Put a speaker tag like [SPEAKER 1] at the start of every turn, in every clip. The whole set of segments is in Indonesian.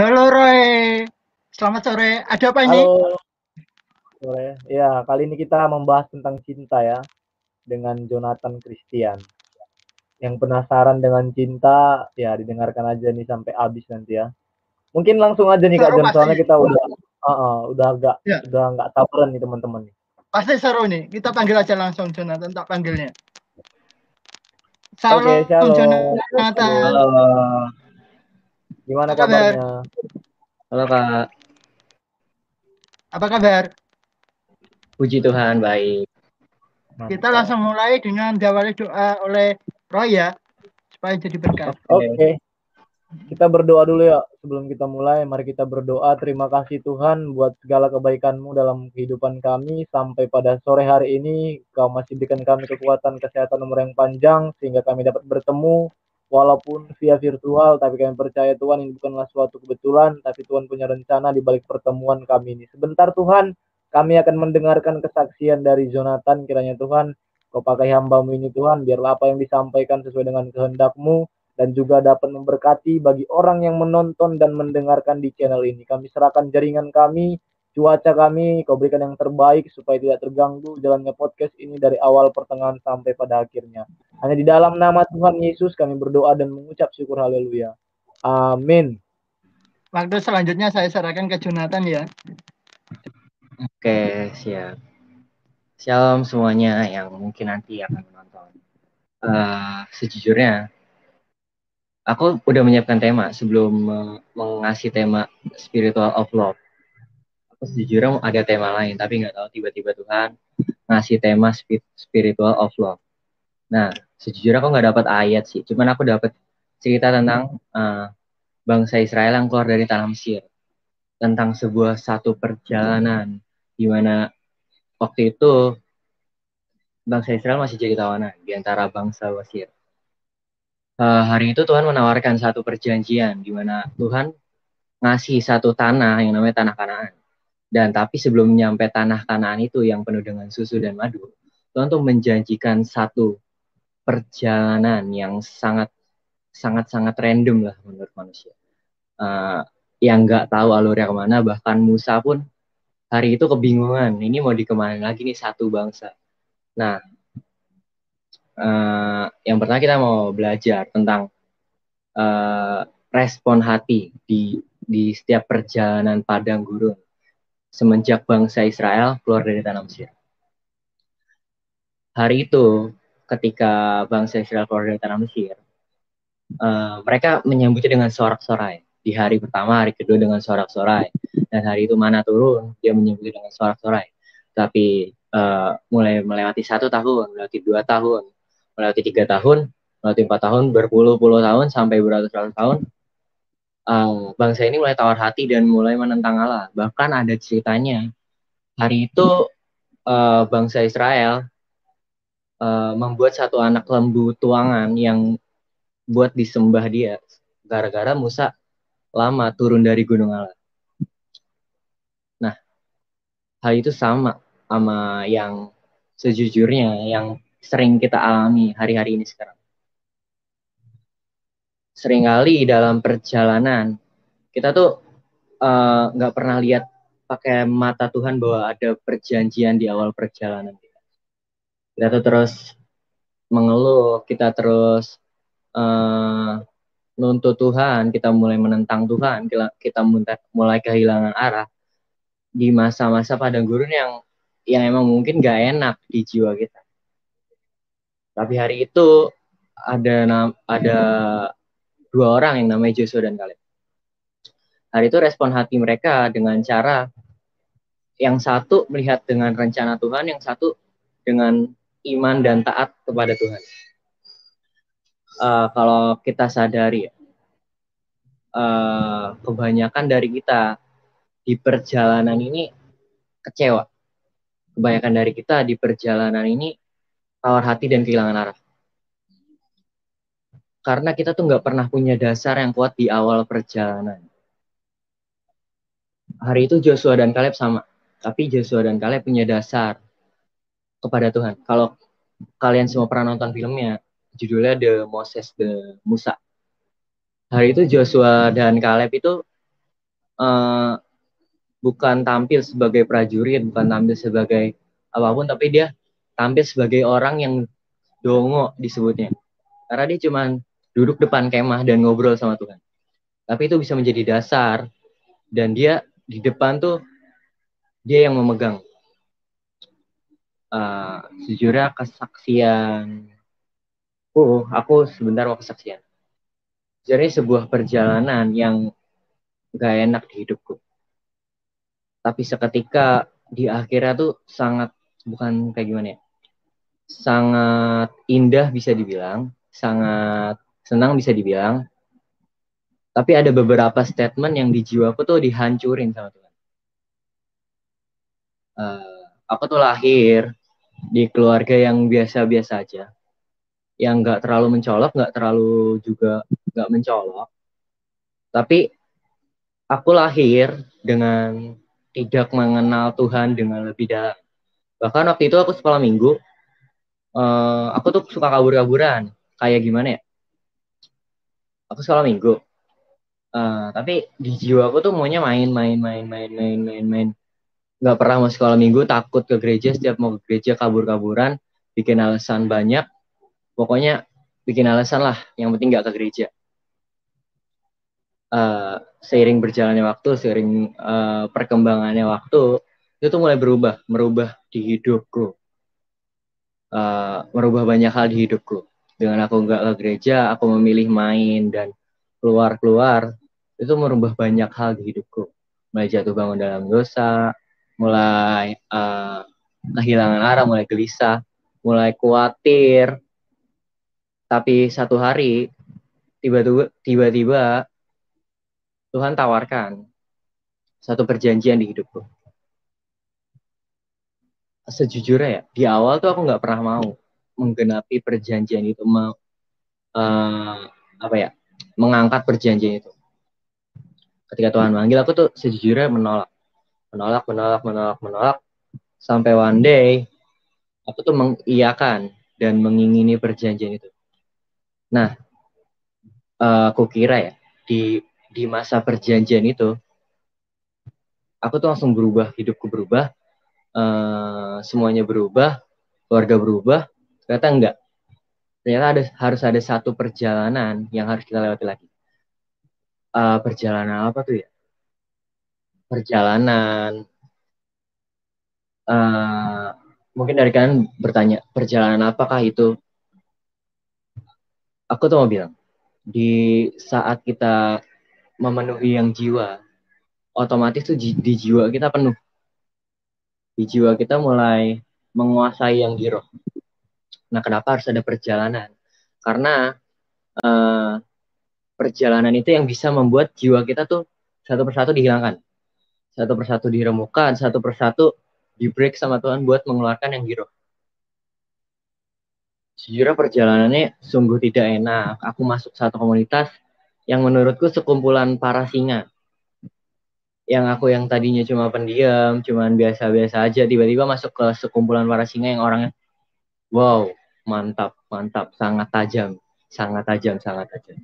[SPEAKER 1] Halo Roy, selamat sore. Ada apa ini?
[SPEAKER 2] Halo, sore. Ya, kali ini kita membahas tentang cinta ya dengan Jonathan Christian. Yang penasaran dengan cinta, ya didengarkan aja nih sampai habis nanti ya. Mungkin langsung aja nih Kak Jon, soalnya kita udah uh, uh, udah agak
[SPEAKER 1] Ya.
[SPEAKER 2] udah nggak sabaran nih teman-teman nih.
[SPEAKER 1] Pasti seru nih. Kita panggil aja langsung Jonathan, tak panggilnya. Salam
[SPEAKER 2] shalom.
[SPEAKER 1] Jonathan.
[SPEAKER 3] Halo,
[SPEAKER 2] Gimana kabarnya?
[SPEAKER 3] halo Kak.
[SPEAKER 1] Apa kabar?
[SPEAKER 3] Puji Tuhan, baik.
[SPEAKER 1] Kita langsung mulai dengan diawali doa oleh Roy ya, supaya jadi berkat.
[SPEAKER 2] Oke. Kita berdoa dulu ya sebelum kita mulai. Mari kita berdoa. Terima kasih Tuhan buat segala kebaikan-Mu dalam kehidupan kami sampai pada sore hari ini. Kau masih berikan kami kekuatan, kesehatan umur yang panjang sehingga kami dapat bertemu walaupun via virtual. Tapi kami percaya Tuhan ini bukanlah suatu kebetulan, tapi Tuhan punya rencana di balik pertemuan kami ini. Sebentar Tuhan, kami akan mendengarkan kesaksian dari Jonathan. Kiranya Tuhan, Kau pakai hambamu ini Tuhan, biarlah apa yang disampaikan sesuai dengan kehendak-Mu dan juga dapat memberkati bagi orang yang menonton dan mendengarkan di channel ini. Kami serahkan jaringan kami, cuaca kami, kau berikan yang terbaik supaya tidak terganggu jalannya podcast ini dari awal pertengahan sampai pada akhirnya. Hanya di dalam nama Tuhan Yesus kami berdoa dan mengucap syukur haleluya. Amin.
[SPEAKER 1] Waktu selanjutnya saya serahkan ke Jonathan ya.
[SPEAKER 3] Oke, siap. Shalom semuanya yang mungkin nanti akan menonton. Eh, sejujurnya, aku udah menyiapkan tema sebelum me- mengasih tema spiritual of love. Aku sejujurnya ada tema lain, tapi nggak tahu tiba-tiba Tuhan ngasih tema spi- spiritual of love. Nah, sejujurnya aku nggak dapat ayat sih, cuman aku dapat cerita tentang eh, bangsa Israel yang keluar dari tanah Mesir, tentang sebuah satu perjalanan di mana waktu itu bangsa Israel masih jadi tawanan di antara bangsa Mesir. Eh, hari itu Tuhan menawarkan satu perjanjian di mana Tuhan ngasih satu tanah yang namanya tanah Kanaan. Dan tapi sebelum nyampe tanah Kanaan itu yang penuh dengan susu dan madu, Tuhan tuh menjanjikan satu perjalanan yang sangat sangat sangat random lah menurut manusia. Eh, yang nggak tahu alurnya ke mana, bahkan Musa pun hari itu kebingungan. Ini mau dikemanain lagi nih satu bangsa. Nah, eh, yang pertama kita mau belajar tentang eh, respon hati di di setiap perjalanan padang gurun semenjak bangsa Israel keluar dari tanah Mesir. Hari itu, ketika bangsa Israel keluar dari tanah Mesir, eh, mereka menyambutnya dengan sorak-sorai. Di hari pertama, hari kedua dengan sorak-sorai. Dan hari itu mana turun, dia menyambutnya dengan sorak-sorai. Tapi eh, mulai melewati satu tahun, melewati dua tahun, melewati tiga tahun, melewati empat tahun, berpuluh-puluh tahun, sampai beratus-ratus tahun, eh, bangsa ini mulai tawar hati dan mulai menentang Allah. Bahkan ada ceritanya, hari itu eh, bangsa Israel eh, membuat satu anak lembu tuangan yang buat disembah dia gara-gara Musa lama turun dari gunung Allah. Nah, hal itu sama sama yang sejujurnya yang sering kita alami hari-hari ini sekarang. Seringkali dalam perjalanan kita tuh eh, nggak pernah lihat pakai mata Tuhan bahwa ada perjanjian di awal perjalanan kita. Kita tuh terus mengeluh, kita terus eh, nuntut Tuhan, kita mulai menentang Tuhan, kita, mulai kehilangan arah di masa-masa padang gurun yang yang emang mungkin gak enak di jiwa kita. Tapi hari itu ada ada dua orang yang namanya Joshua dan Caleb. Hari itu respon hati mereka dengan cara yang satu melihat dengan rencana Tuhan, yang satu dengan iman dan taat kepada Tuhan. Eh, kalau kita sadari, eh, kebanyakan dari kita di perjalanan ini kecewa. Kebanyakan dari kita di perjalanan ini tawar hati dan kehilangan arah. Karena kita tuh nggak pernah punya dasar yang kuat di awal perjalanan. Hari itu Joshua dan Caleb sama, tapi Joshua dan Caleb punya dasar kepada Tuhan. Kalau kalian semua pernah nonton filmnya, judulnya The Moses the Musa. Hari itu Joshua dan Caleb itu uh, bukan tampil sebagai prajurit, bukan tampil sebagai apa pun, tapi dia tampil sebagai orang yang dongo disebutnya. Karena dia cuma duduk depan kemah dan ngobrol sama Tuhan. Tapi itu bisa menjadi dasar dan dia di depan tuh dia yang memegang. Uh, sejujurnya kesaksian, oh aku sebentar mau kesaksian. Jadi sebuah perjalanan yang gak enak di hidupku. Tapi seketika di akhirnya tuh sangat bukan kayak gimana ya, sangat indah bisa dibilang, sangat senang bisa dibilang. Tapi ada beberapa statement yang di jiwaku tuh dihancurin sama Tuhan. Uh, aku tuh lahir di keluarga yang biasa-biasa aja, yang nggak terlalu mencolok, nggak terlalu juga nggak mencolok. Tapi aku lahir dengan tidak mengenal Tuhan dengan lebih dalam. Bahkan waktu itu aku sekolah minggu, uh, aku tuh suka kabur-kaburan. Kayak gimana ya? Aku sekolah minggu. Uh, tapi di jiwa aku tuh maunya main, main, main, main, main, main, main. Gak pernah mau sekolah minggu, takut ke gereja. Setiap mau ke gereja kabur-kaburan, bikin alasan banyak. Pokoknya bikin alasan lah. Yang penting gak ke gereja. Uh, seiring berjalannya waktu, seiring uh, perkembangannya waktu, itu tuh mulai berubah, merubah di hidupku uh, merubah banyak hal di hidupku. Dengan aku nggak ke gereja, aku memilih main dan keluar-keluar, itu merubah banyak hal di hidupku. Mulai jatuh bangun dalam dosa, mulai uh, kehilangan arah, mulai gelisah, mulai khawatir. Tapi satu hari, tiba-tiba Tuhan tawarkan satu perjanjian di hidupku sejujurnya ya di awal tuh aku nggak pernah mau menggenapi perjanjian itu mau uh, apa ya mengangkat perjanjian itu. Ketika Tuhan manggil aku tuh sejujurnya menolak. Menolak menolak menolak menolak. Sampai one day aku tuh mengiyakan dan mengingini perjanjian itu. Nah uh, aku kira ya di di masa perjanjian itu aku tuh langsung berubah hidupku berubah uh, semuanya berubah, keluarga berubah, ternyata enggak. Ternyata ada harus ada satu perjalanan yang harus kita lewati lagi. Uh, perjalanan apa tuh ya? Perjalanan uh, mungkin dari kalian bertanya perjalanan apakah itu? Aku tuh mau bilang di saat kita memenuhi yang jiwa, otomatis tuh di jiwa kita penuh di jiwa kita mulai menguasai yang di roh. Nah, kenapa harus ada perjalanan? Karena uh, perjalanan itu yang bisa membuat jiwa kita tuh satu persatu dihilangkan, satu persatu diremukan, satu persatu di break sama Tuhan buat mengeluarkan yang di roh. Sejujurnya perjalanannya sungguh tidak enak. Aku masuk satu komunitas yang menurutku sekumpulan para singa yang aku yang tadinya cuma pendiam, cuman biasa-biasa aja, tiba-tiba masuk ke sekumpulan para singa yang orangnya, wow, mantap, mantap, sangat tajam, sangat tajam, sangat tajam.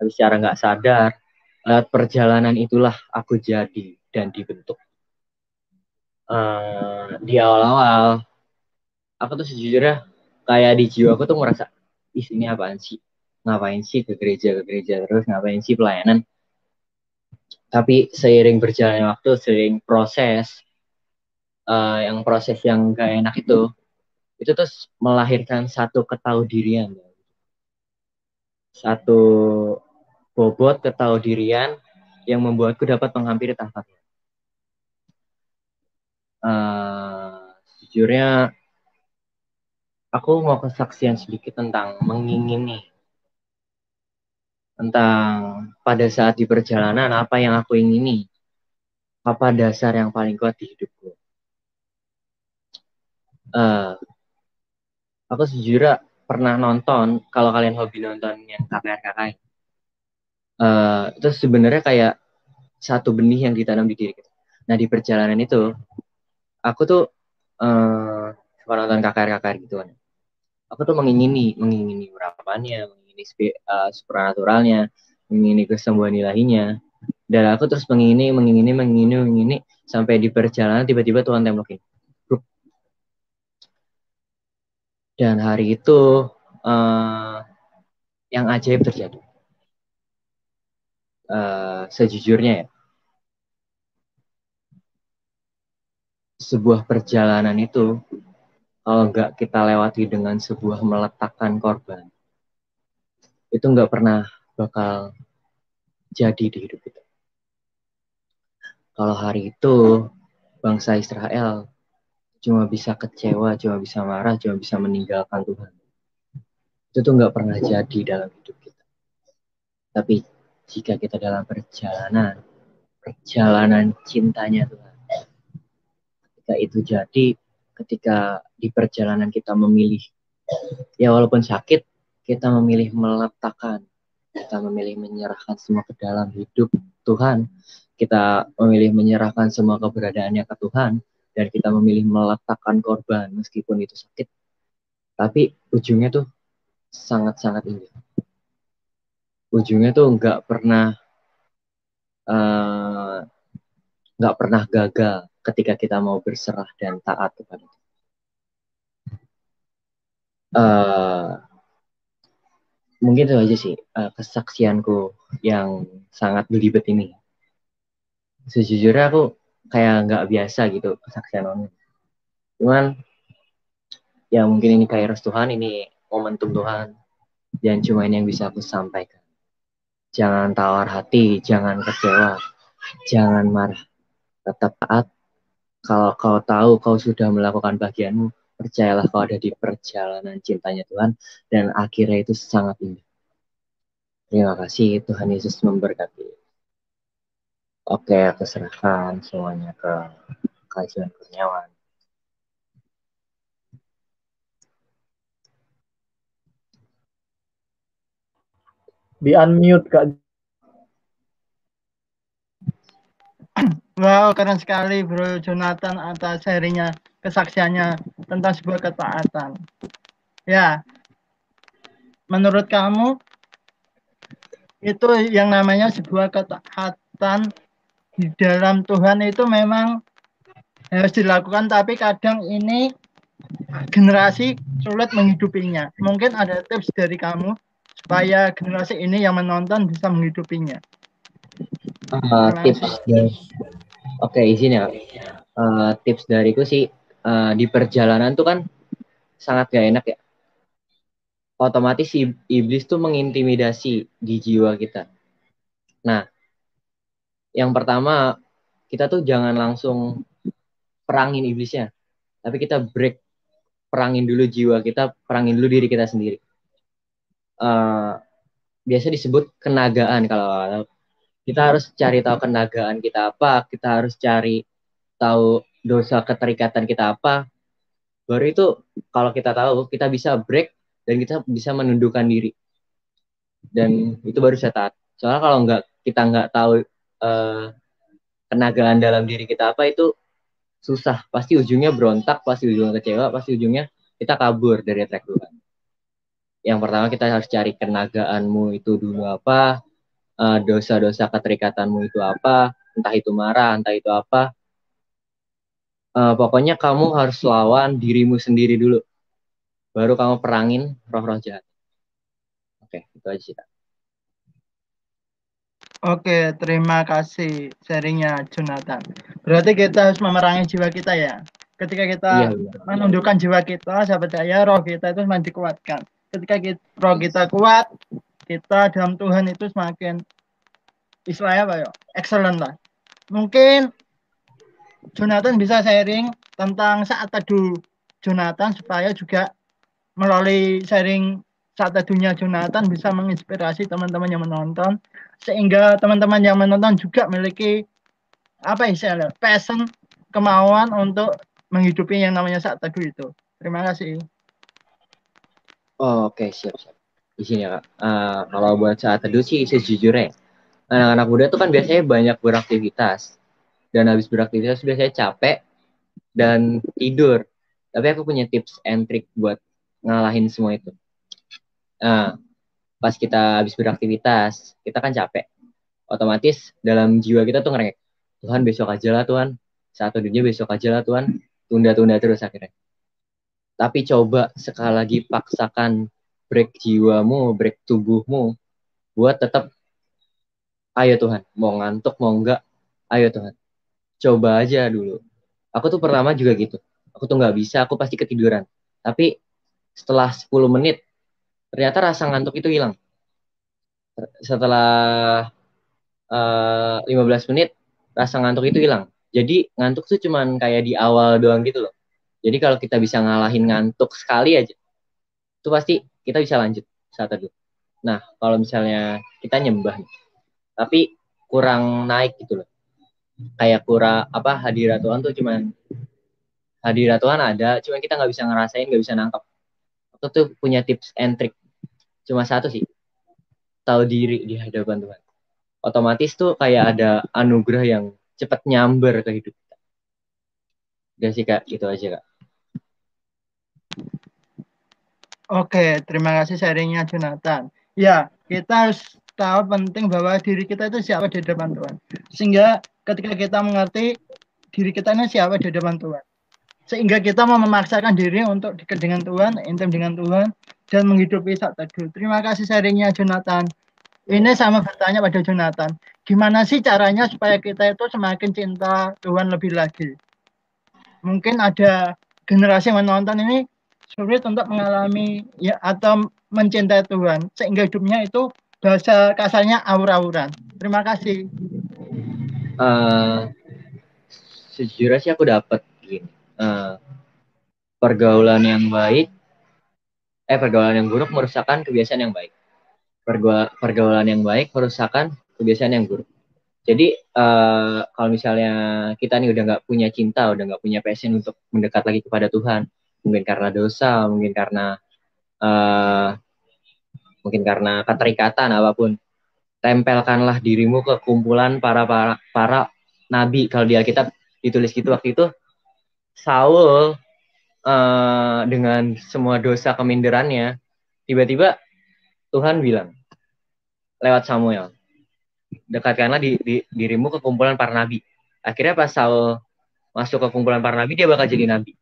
[SPEAKER 3] Tapi secara nggak sadar, lewat perjalanan itulah aku jadi dan dibentuk. Uh, di awal-awal, aku tuh sejujurnya kayak di jiwa aku tuh ngerasa, ih ini apaan sih? Ngapain sih ke gereja, ke gereja terus, ngapain sih pelayanan? tapi seiring berjalannya waktu seiring proses uh, yang proses yang gak enak itu itu terus melahirkan satu ketahuan satu bobot ketahuan yang membuatku dapat menghampiri tahta uh, sejujurnya aku mau kesaksian sedikit tentang mengingini. Tentang pada saat di perjalanan apa yang aku ingini, apa dasar yang paling kuat di hidupku. Uh, aku sejujurnya pernah nonton, kalau kalian hobi nonton yang KPR KKI, uh, itu sebenarnya kayak satu benih yang ditanam di diri kita. Nah di perjalanan itu, aku tuh uh, nonton KKR KKR gitu kan. Aku tuh mengingini, mengingini urapannya, ini uh, supernaturalnya, ini kesembuhan ilahinya. dan aku terus mengini mengingini mengingini mengingini sampai di perjalanan tiba-tiba Tuhan temblokin dan hari itu uh, yang ajaib terjadi uh, sejujurnya ya sebuah perjalanan itu kalau nggak kita lewati dengan sebuah meletakkan korban itu nggak pernah bakal jadi di hidup kita. Kalau hari itu bangsa Israel cuma bisa kecewa, cuma bisa marah, cuma bisa meninggalkan Tuhan. Itu tuh nggak pernah jadi dalam hidup kita. Tapi jika kita dalam perjalanan, perjalanan cintanya Tuhan, ketika itu jadi, ketika di perjalanan kita memilih, ya walaupun sakit, kita memilih meletakkan, kita memilih menyerahkan semua ke dalam hidup Tuhan, kita memilih menyerahkan semua keberadaannya ke Tuhan, dan kita memilih meletakkan korban meskipun itu sakit tapi ujungnya tuh sangat-sangat indah ujungnya tuh nggak pernah eh, nggak uh, pernah gagal ketika kita mau berserah dan taat kepada. Uh, mungkin itu aja sih uh, kesaksianku yang sangat belibet ini. Sejujurnya aku kayak nggak biasa gitu kesaksian online. Cuman ya mungkin ini kairos Tuhan, ini momentum Tuhan. Dan cuma ini yang bisa aku sampaikan. Jangan tawar hati, jangan kecewa, jangan marah. Tetap taat. Kalau kau tahu kau sudah melakukan bagianmu, percayalah kau ada di perjalanan cintanya Tuhan dan akhirnya itu sangat indah. Terima kasih Tuhan Yesus memberkati. Oke, aku serahkan semuanya ke kajian Kurniawan.
[SPEAKER 2] Di unmute Kak.
[SPEAKER 1] Wow, keren sekali Bro Jonathan atas sharingnya, kesaksiannya tentang sebuah ketaatan. Ya, menurut kamu itu yang namanya sebuah ketaatan di dalam Tuhan itu memang harus dilakukan tapi kadang ini generasi sulit menghidupinya. Mungkin ada tips dari kamu supaya generasi ini yang menonton bisa menghidupinya.
[SPEAKER 3] Uh, tips Oke, okay, izin ya. Uh, tips dariku sih uh, di perjalanan tuh kan sangat gak enak ya. Otomatis iblis tuh mengintimidasi di jiwa kita. Nah, yang pertama kita tuh jangan langsung perangin iblisnya. Tapi kita break perangin dulu jiwa kita perangin dulu diri kita sendiri. Uh, biasa disebut kenagaan kalau kita harus cari tahu kenagaan kita apa kita harus cari tahu dosa keterikatan kita apa. Baru itu kalau kita tahu kita bisa break dan kita bisa menundukkan diri. Dan itu baru saya soalnya kalau nggak kita nggak tahu uh, dalam diri kita apa itu susah. Pasti ujungnya berontak pasti ujungnya kecewa pasti ujungnya kita kabur dari track Tuhan yang pertama kita harus cari kenagaanmu itu dulu apa uh, dosa-dosa keterikatanmu itu apa entah itu marah entah itu apa. Uh, pokoknya kamu harus lawan dirimu sendiri dulu. Baru kamu perangin roh-roh jahat. Oke itu aja
[SPEAKER 1] Oke, terima kasih sharingnya Jonathan. Berarti kita harus memerangi jiwa kita ya. Ketika kita iya, iya. menundukkan jiwa kita, sahabat saya, roh kita itu semakin dikuatkan. Ketika kita, roh kita kuat, kita dalam Tuhan itu semakin istilahnya apa ya? Excellent lah. Mungkin Jonathan bisa sharing tentang saat teduh Jonathan supaya juga melalui sharing saat teduhnya Jonathan bisa menginspirasi teman-teman yang menonton sehingga teman-teman yang menonton juga memiliki apa istilahnya passion kemauan untuk menghidupi yang namanya saat teduh itu. Terima kasih.
[SPEAKER 3] Oh, Oke, okay. siap siap. Di sini ya kak. Uh, kalau buat saat teduh sih sejujurnya anak-anak muda tuh kan biasanya banyak beraktivitas dan habis beraktivitas biasanya capek dan tidur. Tapi aku punya tips and trick buat ngalahin semua itu. Nah, pas kita habis beraktivitas, kita kan capek. otomatis dalam jiwa kita tuh ngerek Tuhan besok aja lah Tuhan. Satu dunia besok aja lah Tuhan. Tunda-tunda terus akhirnya. Tapi coba sekali lagi paksakan break jiwamu break tubuhmu buat tetap ayo Tuhan mau ngantuk mau enggak ayo Tuhan. Coba aja dulu. Aku tuh pertama juga gitu. Aku tuh nggak bisa aku pasti ketiduran. Tapi setelah 10 menit ternyata rasa ngantuk itu hilang. Setelah uh, eh, 15 menit rasa ngantuk itu hilang. Jadi ngantuk tuh cuman kayak di awal doang gitu loh. Jadi kalau kita bisa ngalahin ngantuk sekali aja itu pasti kita bisa lanjut saat itu nah kalau misalnya kita nyembah tapi kurang naik gitu loh. Kayak kurang apa hadirat Tuhan tuh cuman hadirat Tuhan ada cuman kita nggak bisa ngerasain nggak bisa nangkep. Aku tuh punya tips and trick cuma satu sih tahu diri di hadapan Tuhan otomatis tuh kayak ada anugerah yang cepat nyamber ke hidup kita udah sih kak itu aja kak
[SPEAKER 1] Oke, terima kasih sharingnya Jonathan. Ya, kita harus tahu penting bahwa diri kita itu siapa di depan Tuhan. Sehingga ketika kita mengerti diri kita ini siapa di depan Tuhan. Sehingga kita mau memaksakan diri untuk dekat dengan Tuhan, intim dengan Tuhan, dan menghidupi saat teduh. Terima kasih sharingnya Jonathan. Ini sama bertanya pada Jonathan, gimana sih caranya supaya kita itu semakin cinta Tuhan lebih lagi? Mungkin ada generasi yang menonton ini sulit untuk mengalami ya atau mencintai Tuhan sehingga hidupnya itu bahasa kasarnya aur-auran. Terima kasih.
[SPEAKER 3] Uh, sejujurnya sih aku dapat gini. Uh, pergaulan yang baik eh pergaulan yang buruk merusakkan kebiasaan yang baik. pergaulan yang baik merusakkan kebiasaan yang buruk. Jadi uh, kalau misalnya kita nih udah nggak punya cinta, udah nggak punya passion untuk mendekat lagi kepada Tuhan, mungkin karena dosa, mungkin karena uh, mungkin karena keterikatan apa pun, tempelkanlah dirimu ke kumpulan para para para nabi. Kalau di Alkitab ditulis gitu waktu itu Saul uh, dengan semua dosa keminderannya, tiba-tiba Tuhan bilang lewat Samuel, dekatkanlah di, di, dirimu ke kumpulan para nabi. Akhirnya pas Saul masuk ke kumpulan para nabi, dia bakal jadi nabi.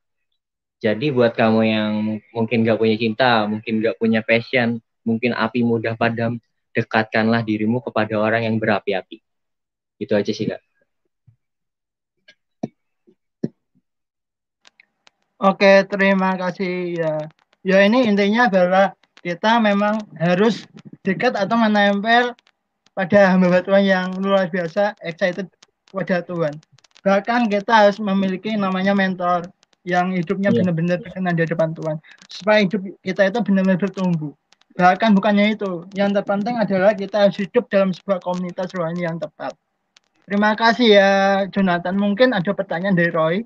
[SPEAKER 3] Jadi buat kamu yang mungkin gak punya cinta, mungkin gak punya passion, mungkin api mudah padam, dekatkanlah dirimu kepada orang yang berapi-api. Itu aja sih, Kak.
[SPEAKER 1] Oke, terima kasih ya. Ya ini intinya bahwa kita memang harus dekat atau menempel pada hamba Tuhan yang luar biasa excited pada Tuhan. Bahkan kita harus memiliki namanya mentor yang hidupnya yeah. benar-benar berkenan di depan Tuhan. Supaya hidup kita itu benar-benar bertumbuh. Bahkan bukannya itu, yang terpenting adalah kita harus hidup dalam sebuah komunitas rohani yang tepat. Terima kasih ya Jonathan. Mungkin ada pertanyaan dari Roy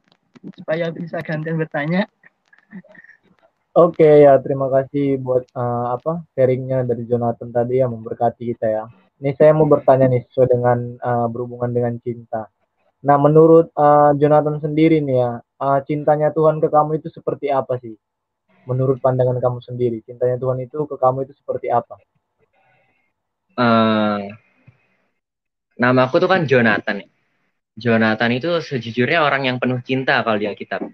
[SPEAKER 1] supaya bisa gantian bertanya.
[SPEAKER 2] Oke okay, ya terima kasih buat uh, apa sharingnya dari Jonathan tadi yang memberkati kita ya. Ini saya mau bertanya nih sesuai dengan uh, berhubungan dengan cinta. Nah menurut uh, Jonathan sendiri nih ya uh, cintanya Tuhan ke kamu itu seperti apa sih? Menurut pandangan kamu sendiri cintanya Tuhan itu ke kamu itu seperti apa?
[SPEAKER 3] Uh, nama aku tuh kan Jonathan. Jonathan itu sejujurnya orang yang penuh cinta kalau di Alkitab.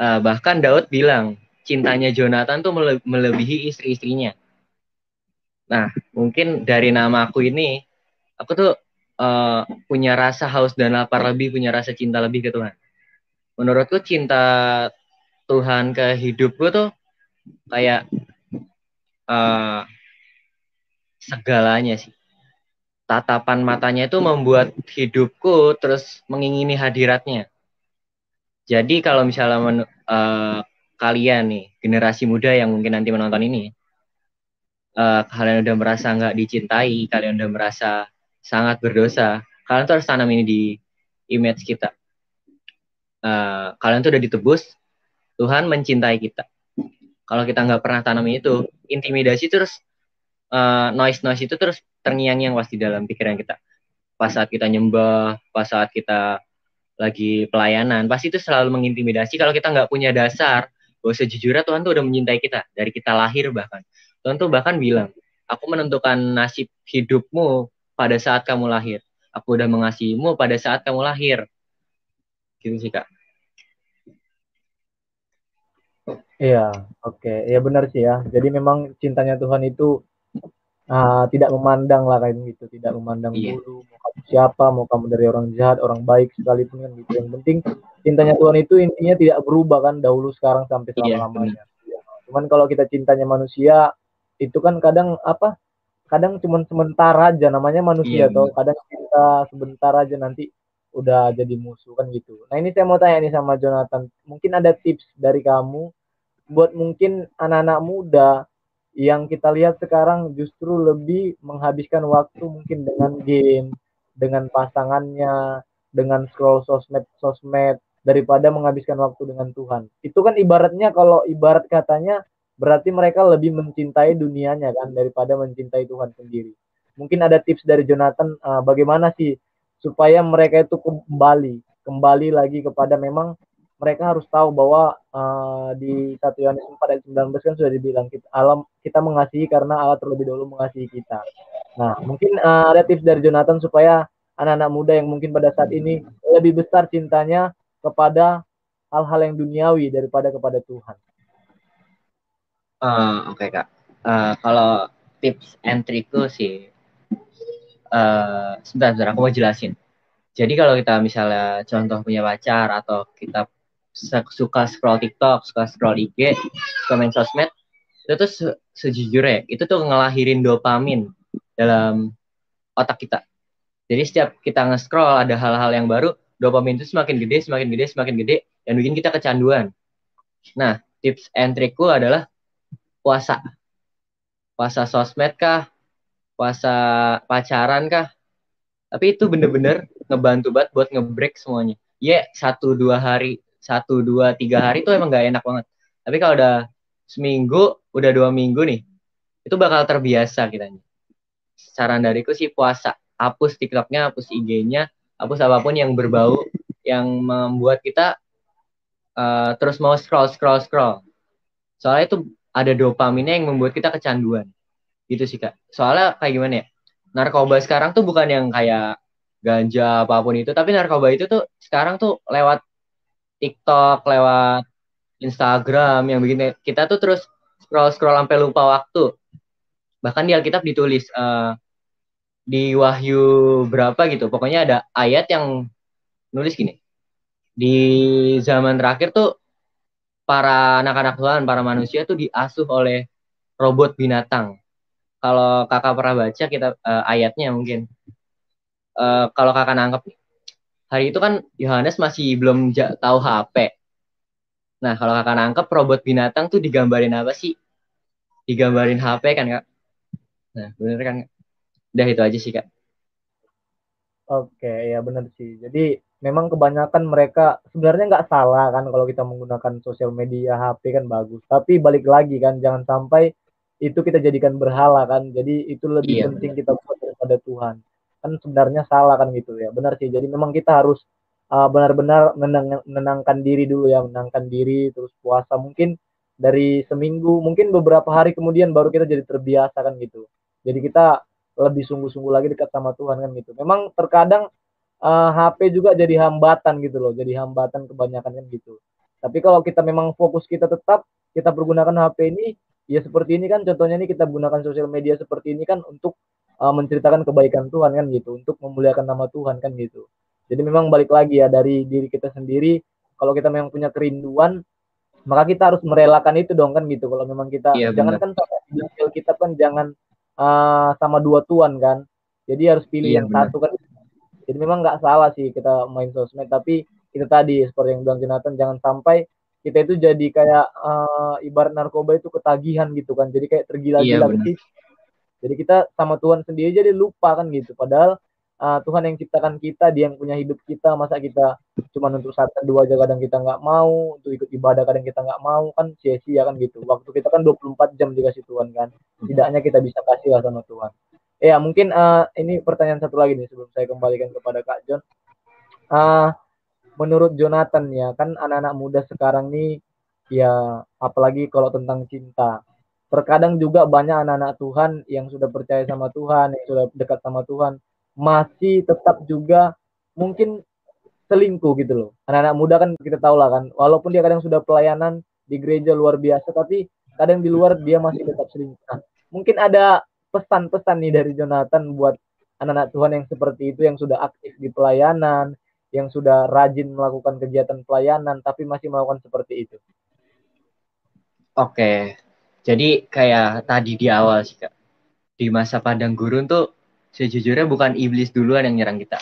[SPEAKER 3] Uh, bahkan Daud bilang cintanya Jonathan tuh mele melebihi istri-istrinya. Nah, mungkin dari nama aku ini, aku tuh uh, punya rasa haus dan lapar lebih, punya rasa cinta lebih ke Tuhan. Menurutku cinta Tuhan ke hidupku tuh kayak uh, segalanya sih tatapan matanya itu membuat hidupku terus mengingini hadiratnya. Jadi kalau misalnya men, uh, kalian nih generasi muda yang mungkin nanti menonton ini, uh, kalian udah merasa nggak dicintai, kalian udah merasa sangat berdosa, kalian tuh harus tanam ini di image kita. Uh, kalian tuh udah ditebus, Tuhan mencintai kita. Kalau kita nggak pernah tanam itu, intimidasi terus uh, noise noise itu terus terngiang-ngiang pasti dalam pikiran kita. Pas saat kita nyembah, pas saat kita lagi pelayanan, pasti itu selalu mengintimidasi kalau kita nggak punya dasar bahwa sejujurnya Tuhan tuh udah mencintai kita dari kita lahir bahkan. Tuhan tuh bahkan bilang, aku menentukan nasib hidupmu pada saat kamu lahir. Aku udah mengasihimu pada saat kamu lahir. Gitu sih, Kak.
[SPEAKER 2] Iya, oke. Okay. Ya benar sih ya. Jadi memang cintanya Tuhan itu uh, tidak memandang lah kayak gitu, tidak memandang iya. bulu, mau kamu siapa, mau kamu dari orang jahat, orang baik sekalipun kan gitu. Yang penting cintanya Tuhan itu intinya tidak berubah kan dahulu sekarang sampai iya, selama-lamanya. Iya, Cuman kalau kita cintanya manusia itu kan kadang apa? Kadang cuma sementara aja namanya manusia iya, atau kadang kita sebentar aja nanti udah jadi musuh kan gitu. Nah ini saya mau tanya nih sama Jonathan, mungkin ada tips dari kamu buat mungkin anak-anak muda yang kita lihat sekarang justru lebih menghabiskan waktu mungkin dengan game, dengan pasangannya, dengan scroll sosmed sosmed daripada menghabiskan waktu dengan Tuhan. Itu kan ibaratnya kalau ibarat katanya berarti mereka lebih mencintai dunianya kan daripada mencintai Tuhan sendiri. Mungkin ada tips dari Jonathan uh, bagaimana sih supaya mereka itu kembali kembali lagi kepada memang mereka harus tahu bahwa uh, di 1 Yohanes 4 ayat 19 kan sudah dibilang kita alam kita mengasihi karena Allah terlebih dahulu mengasihi kita. Nah, mungkin uh, ada tips dari Jonathan supaya anak-anak muda yang mungkin pada saat ini lebih besar cintanya kepada hal-hal yang duniawi daripada kepada Tuhan.
[SPEAKER 3] Uh, Oke okay, kak, uh, kalau tips and trikku sih, uh, sebentar, sebentar aku mau jelasin. Jadi kalau kita misalnya contoh punya pacar atau kita suka scroll TikTok, suka scroll IG, suka main sosmed, itu tuh se sejujurnya itu tuh ngelahirin dopamin dalam otak kita. Jadi setiap kita nge-scroll ada hal-hal yang baru, dopamin itu semakin gede, semakin gede, semakin gede, dan bikin kita kecanduan. Nah, tips and trikku adalah puasa. Puasa sosmed kah? Puasa pacaran kah? Tapi itu bener-bener ngebantu banget buat ngebreak semuanya. Ya, yeah, satu dua hari satu dua tiga hari itu emang gak enak banget. Tapi kalau udah seminggu udah dua minggu nih itu bakal terbiasa kita saran dariku sih puasa. Hapus tiktoknya hapus IG-nya hapus apa pun yang berbau yang membuat kita uh, terus mau scroll scroll scroll. Soalnya itu ada dopaminnya yang membuat kita kecanduan. Gitu sih kak. Soalnya kayak gimana ya? Narkoba sekarang tuh bukan yang kayak ganja apa pun itu tapi narkoba itu tuh sekarang tuh lewat TikTok, lewat Instagram yang bikin kita tuh terus scroll scroll sampai lupa waktu. Bahkan di Alkitab ditulis uh, di Wahyu berapa gitu. Pokoknya ada ayat yang nulis gini. Di zaman terakhir tuh para anak-anak Tuhan, para manusia tuh diasuh oleh robot binatang. Kalau kakak pernah baca kita uh, ayatnya mungkin. Uh, kalau kakak nangkep hari itu kan Yohanes masih belum tahu HP. Nah, kalau kakak nangkep robot binatang tuh digambarin apa sih? Digambarin HP kan, Kak? Nah, bener kan? Udah itu aja sih, Kak.
[SPEAKER 2] Oke, ya bener sih. Jadi memang kebanyakan mereka sebenarnya nggak salah kan kalau kita menggunakan sosial media HP kan bagus. Tapi balik lagi kan, jangan sampai itu kita jadikan berhala kan. Jadi itu lebih iya, penting bener. kita buat daripada Tuhan kan sebenarnya salah kan gitu ya. Benar sih. Jadi memang kita harus uh, benar-benar menenang, menenangkan diri dulu ya menenangkan diri terus puasa. Mungkin dari seminggu mungkin beberapa hari kemudian baru kita jadi terbiasa kan gitu. Jadi kita lebih sungguh-sungguh lagi dekat sama Tuhan kan gitu. Memang terkadang uh, HP juga jadi hambatan gitu loh jadi hambatan kebanyakan kan gitu. Tapi kalau kita memang fokus kita tetap kita pergunakan HP ini ya seperti ini kan. Contohnya ini kita gunakan sosial media seperti ini kan untuk uh, menceritakan kebaikan Tuhan kan gitu untuk memuliakan nama Tuhan kan gitu. Jadi memang balik lagi ya dari diri kita sendiri kalau kita memang punya kerinduan maka kita harus merelakan itu dong kan gitu. Kalau memang kita iya, jangan kan kita kan jangan uh, sama dua tuan kan. Jadi harus pilih iya, yang benar. satu kan. Jadi memang nggak salah sih kita main sosmed tapi kita tadi seperti yang bilang Jonathan jangan sampai kita itu jadi kayak uh, ibarat narkoba itu ketagihan gitu kan. Jadi kayak tergila-gila iya, jadi kita sama Tuhan sendiri jadi lupa kan gitu. Padahal uh, Tuhan yang ciptakan kita, dia yang punya hidup kita, masa kita cuma untuk saat dua aja kadang kita nggak mau, untuk ikut ibadah kadang kita nggak mau kan sia-sia kan gitu. Waktu kita kan 24 jam dikasih Tuhan kan. Tidaknya kita bisa kasih lah sama Tuhan. Ya mungkin uh, ini pertanyaan satu lagi nih sebelum saya kembalikan kepada Kak John. Uh, menurut Jonathan ya kan anak-anak muda sekarang nih ya apalagi kalau tentang cinta terkadang juga banyak anak-anak Tuhan yang sudah percaya sama Tuhan, yang sudah dekat sama Tuhan, masih tetap juga mungkin selingkuh gitu loh. Anak-anak muda kan kita tahu lah kan, walaupun dia kadang sudah pelayanan di gereja luar biasa, tapi kadang di luar dia masih tetap selingkuh. Nah, mungkin ada pesan-pesan nih dari Jonathan buat anak-anak Tuhan yang seperti itu yang sudah aktif di pelayanan, yang sudah rajin melakukan kegiatan pelayanan tapi masih melakukan seperti itu.
[SPEAKER 3] Oke. Jadi kayak tadi di awal sih Kak. Di masa padang gurun tuh sejujurnya bukan iblis duluan yang nyerang kita.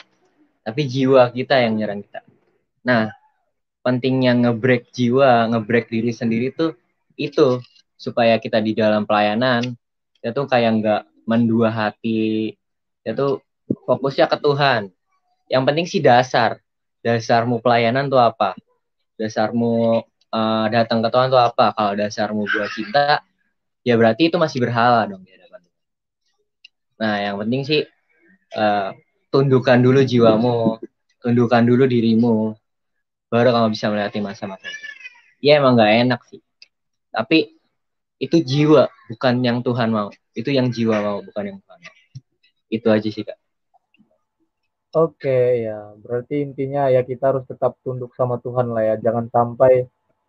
[SPEAKER 3] Tapi jiwa kita yang nyerang kita. Nah, pentingnya ngebreak jiwa, ngebreak diri sendiri tuh itu supaya kita di dalam pelayanan kita tuh kayak nggak mendua hati, kita tuh fokusnya ke Tuhan. Yang penting sih dasar. Dasarmu pelayanan tuh apa? Dasarmu uh, datang ke Tuhan tuh apa? Kalau dasarmu buat cinta, ya berarti itu masih berhala dong di hadapan Nah, yang penting sih uh, tundukkan dulu jiwamu, tundukkan dulu dirimu, baru kamu bisa melewati masa-masa itu. Ya emang nggak enak sih, tapi itu jiwa, bukan yang Tuhan mau. Itu yang jiwa mau, bukan yang Tuhan mau. Itu aja sih kak.
[SPEAKER 2] Oke ya, berarti intinya ya kita harus tetap tunduk sama Tuhan lah ya. Jangan sampai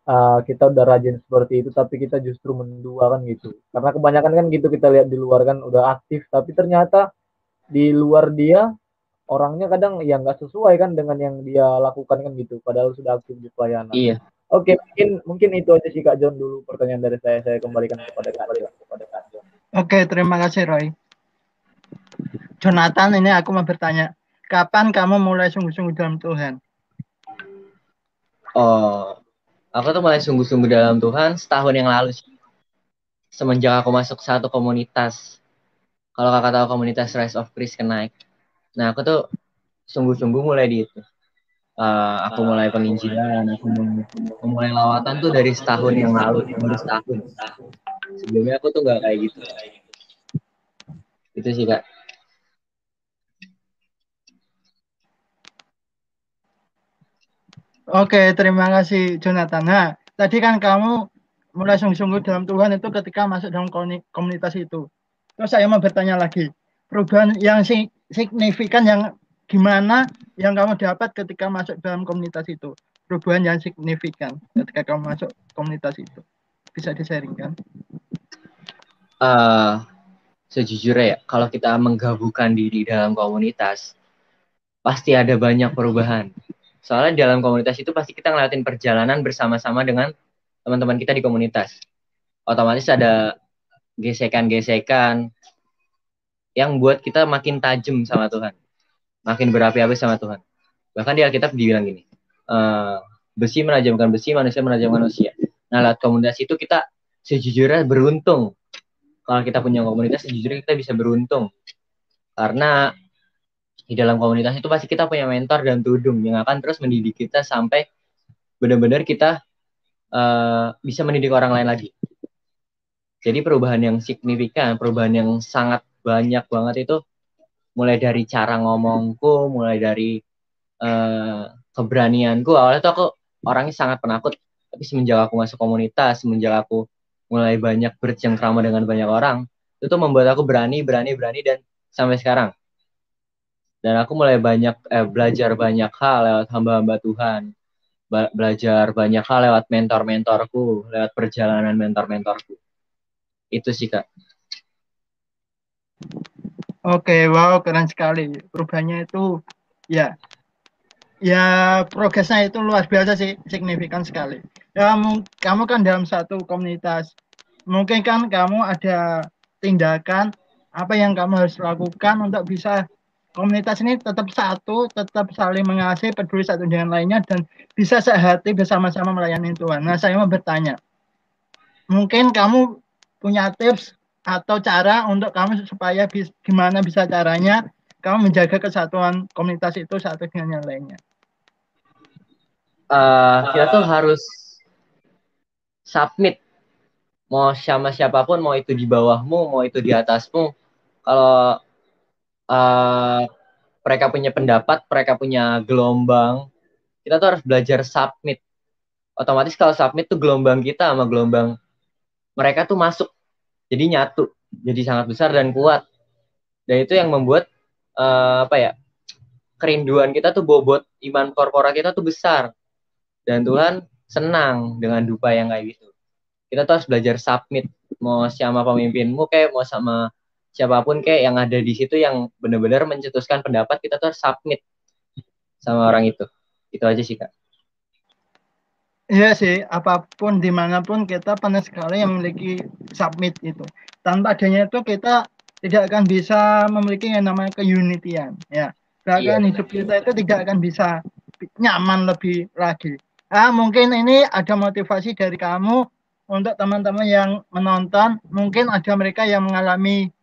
[SPEAKER 2] uh, kita udah rajin seperti itu tapi kita justru mendua kan gitu. Karena kebanyakan kan gitu kita lihat di luar kan udah aktif tapi ternyata di luar dia orangnya kadang ya nggak sesuai kan dengan yang dia lakukan kan gitu. Padahal sudah aktif di pelayanan.
[SPEAKER 3] Iya.
[SPEAKER 2] Oke, mungkin mungkin itu aja sih Kak John dulu pertanyaan dari saya. Saya kembalikan kepada Kak John. Kepada Kak
[SPEAKER 1] John. Oke, terima kasih Roy. Jonathan, ini aku mau bertanya kapan kamu mulai sungguh-sungguh dalam Tuhan?
[SPEAKER 3] Oh, aku tuh mulai sungguh-sungguh dalam Tuhan setahun yang lalu sih. Semenjak aku masuk satu komunitas. Kalau kakak tahu komunitas Rise of Christ Kenaik. Nah, aku tuh sungguh-sungguh mulai di itu. Uh, aku mulai penginjilan, aku mulai lawatan tuh dari setahun yang lalu, baru setahun. Sebelumnya aku tuh nggak kayak gitu. Itu sih kak.
[SPEAKER 1] Oke, terima kasih Jonathan. Nah, tadi kan kamu mulai sungguh-sungguh dalam Tuhan itu ketika masuk dalam komunitas itu. Terus saya mau bertanya lagi, perubahan yang signifikan yang gimana yang kamu dapat ketika masuk dalam komunitas itu? Perubahan yang signifikan ketika kamu masuk komunitas itu. Bisa disaringkan?
[SPEAKER 3] Uh, sejujurnya ya, kalau kita menggabungkan diri dalam komunitas, pasti ada banyak perubahan Soalnya di dalam komunitas itu pasti kita ngeliatin perjalanan bersama-sama dengan teman-teman kita di komunitas. Otomatis ada gesekan-gesekan yang buat kita makin tajam sama Tuhan. Makin berapi-api sama Tuhan. Bahkan di Alkitab dibilang gini, uh, besi menajamkan besi, manusia menajamkan manusia. Nah, lewat komunitas itu kita sejujurnya beruntung. Kalau kita punya komunitas, sejujurnya kita bisa beruntung. Karena di dalam komunitas itu pasti kita punya mentor dan tudung yang akan terus mendidik kita sampai benar-benar kita uh, bisa mendidik orang lain lagi. Jadi perubahan yang signifikan, perubahan yang sangat banyak banget itu mulai dari cara ngomongku, mulai dari uh, keberanianku. Awalnya tuh aku orangnya sangat penakut, tapi semenjak aku masuk komunitas, semenjak aku mulai banyak bercengkrama dengan banyak orang, itu membuat aku berani, berani, berani dan sampai sekarang dan aku mulai banyak eh, belajar banyak hal lewat hamba-hamba Tuhan. Belajar banyak hal lewat mentor-mentorku lewat perjalanan mentor-mentorku. Itu sih kak.
[SPEAKER 1] Oke wow keren sekali. Perubahannya itu ya ya progresnya itu luar biasa sih signifikan sekali. Ya kamu kan dalam satu komunitas. Mungkin kan kamu ada tindakan apa yang kamu harus lakukan untuk bisa komunitas ini tetap satu, tetap saling mengasihi, peduli satu dengan lainnya, dan bisa sehati bersama-sama melayani Tuhan. Nah, saya mau bertanya, mungkin kamu punya tips atau cara untuk kamu supaya bis, gimana bisa caranya kamu menjaga kesatuan komunitas itu satu dengan yang lainnya?
[SPEAKER 3] Uh, kita tuh harus submit mau sama siapa pun mau itu di bawahmu mau itu di atasmu kalau uh, mereka punya pendapat, mereka punya gelombang, kita tuh harus belajar submit. Otomatis kalau submit tuh gelombang kita sama gelombang mereka tuh masuk, jadi nyatu, jadi sangat besar dan kuat. Dan itu yang membuat uh, apa ya kerinduan kita tuh bobot iman korporat kita tuh besar. Dan Tuhan senang dengan dupa yang kayak gitu. Kita tuh harus belajar submit. Mau sama pemimpinmu kayak mau sama siapa pun kayak yang ada di situ yang benar-benar mencetuskan pendapat kita tuh harus submit sama orang itu itu aja sih kak
[SPEAKER 1] Iya sih, apa pun di mana pun kita pernah sekali yang memiliki submit itu. Tanpa adanya itu kita tidak akan bisa memiliki yang namanya keunitian. Ya, bahkan iya. hidup kita itu tidak akan bisa nyaman lebih lagi. Ah, mungkin ini ada motivasi dari kamu untuk teman-teman yang menonton. Mungkin ada mereka yang mengalami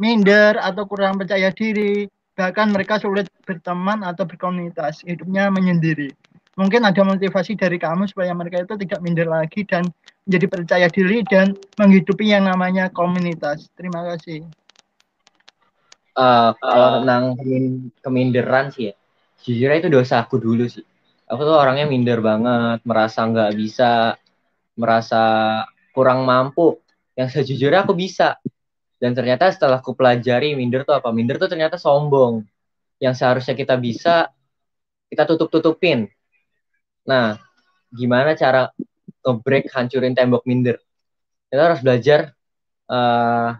[SPEAKER 1] minder atau kurang percaya diri, bahkan mereka sulit berteman atau berkomunitas, hidupnya menyendiri mungkin ada motivasi dari kamu supaya mereka itu tidak minder lagi dan menjadi percaya diri dan menghidupi yang namanya komunitas. Terima kasih.
[SPEAKER 3] Uh, kalau tentang keminderan sih ya, jujur itu dosa aku dulu sih. Aku tuh orangnya minder banget, merasa nggak bisa, merasa kurang mampu. Yang sejujurnya aku bisa. Dan ternyata setelah aku pelajari minder tuh apa? Minder tuh ternyata sombong. Yang seharusnya kita bisa, kita tutup-tutupin Nah, gimana cara nge-break hancurin tembok minder? Kita harus belajar uh,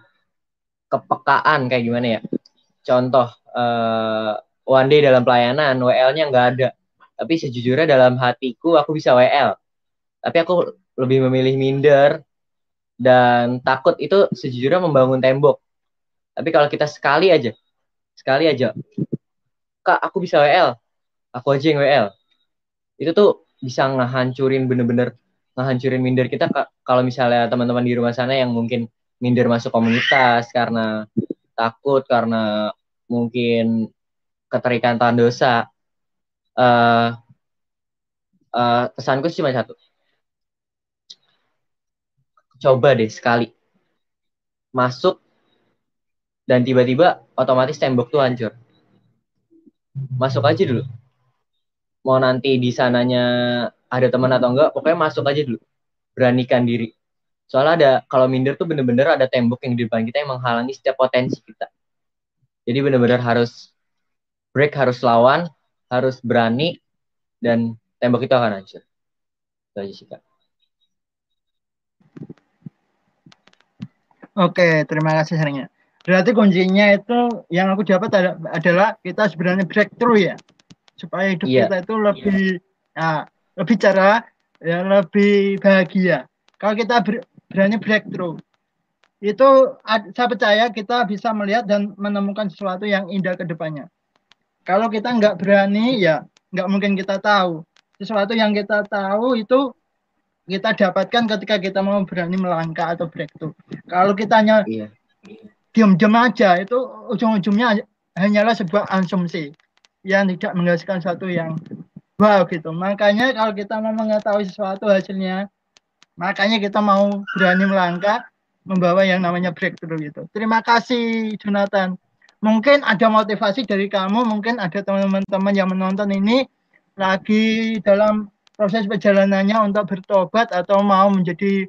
[SPEAKER 3] kepekaan kayak gimana ya. Contoh, uh, one day dalam pelayanan, WL-nya nggak ada. Tapi sejujurnya dalam hatiku aku bisa WL. Tapi aku lebih memilih minder dan takut itu sejujurnya membangun tembok. Tapi kalau kita sekali aja, sekali aja, kak aku bisa WL, aku aja yang WL itu tuh bisa ngehancurin bener-bener ngehancurin minder kita kalau misalnya teman-teman di rumah sana yang mungkin minder masuk komunitas karena takut karena mungkin keterikatan dosa uh, uh, pesanku cuma satu coba deh sekali. Masuk dan tiba-tiba otomatis tembok tuh hancur. Masuk aja dulu. Mau nanti di sananya ada teman atau enggak pokoknya masuk aja dulu. Beranikan diri. Soalnya ada kalau minder tuh bener-bener ada tembok yang di depan kita yang menghalangi setiap potensi kita. Jadi bener-bener harus break harus lawan harus berani dan tembok itu akan hancur. Itu aja sih kak
[SPEAKER 1] Oke, terima kasih seringnya. Berarti kuncinya itu yang aku dapat adalah kita sebenarnya breakthrough ya supaya hidup yeah. kita itu lebih yeah. ya, lebih cara ya lebih bahagia. Kalau kita ber, berani breakthrough itu saya percaya kita bisa melihat dan menemukan sesuatu yang indah ke depannya. Kalau kita nggak berani ya nggak mungkin kita tahu sesuatu yang kita tahu itu kita dapatkan ketika kita mau berani melangkah atau breakthrough. Kalau kita hanya yeah. diam-diam aja itu ujung-ujungnya hanyalah sebuah asumsi yang tidak menghasilkan sesuatu yang wow gitu. Makanya kalau kita mau mengetahui sesuatu hasilnya, makanya kita mau berani melangkah membawa yang namanya breakthrough gitu. Terima kasih Jonathan. Mungkin ada motivasi dari kamu, mungkin ada teman-teman yang menonton ini lagi dalam proses perjalanannya untuk bertobat atau mau menjadi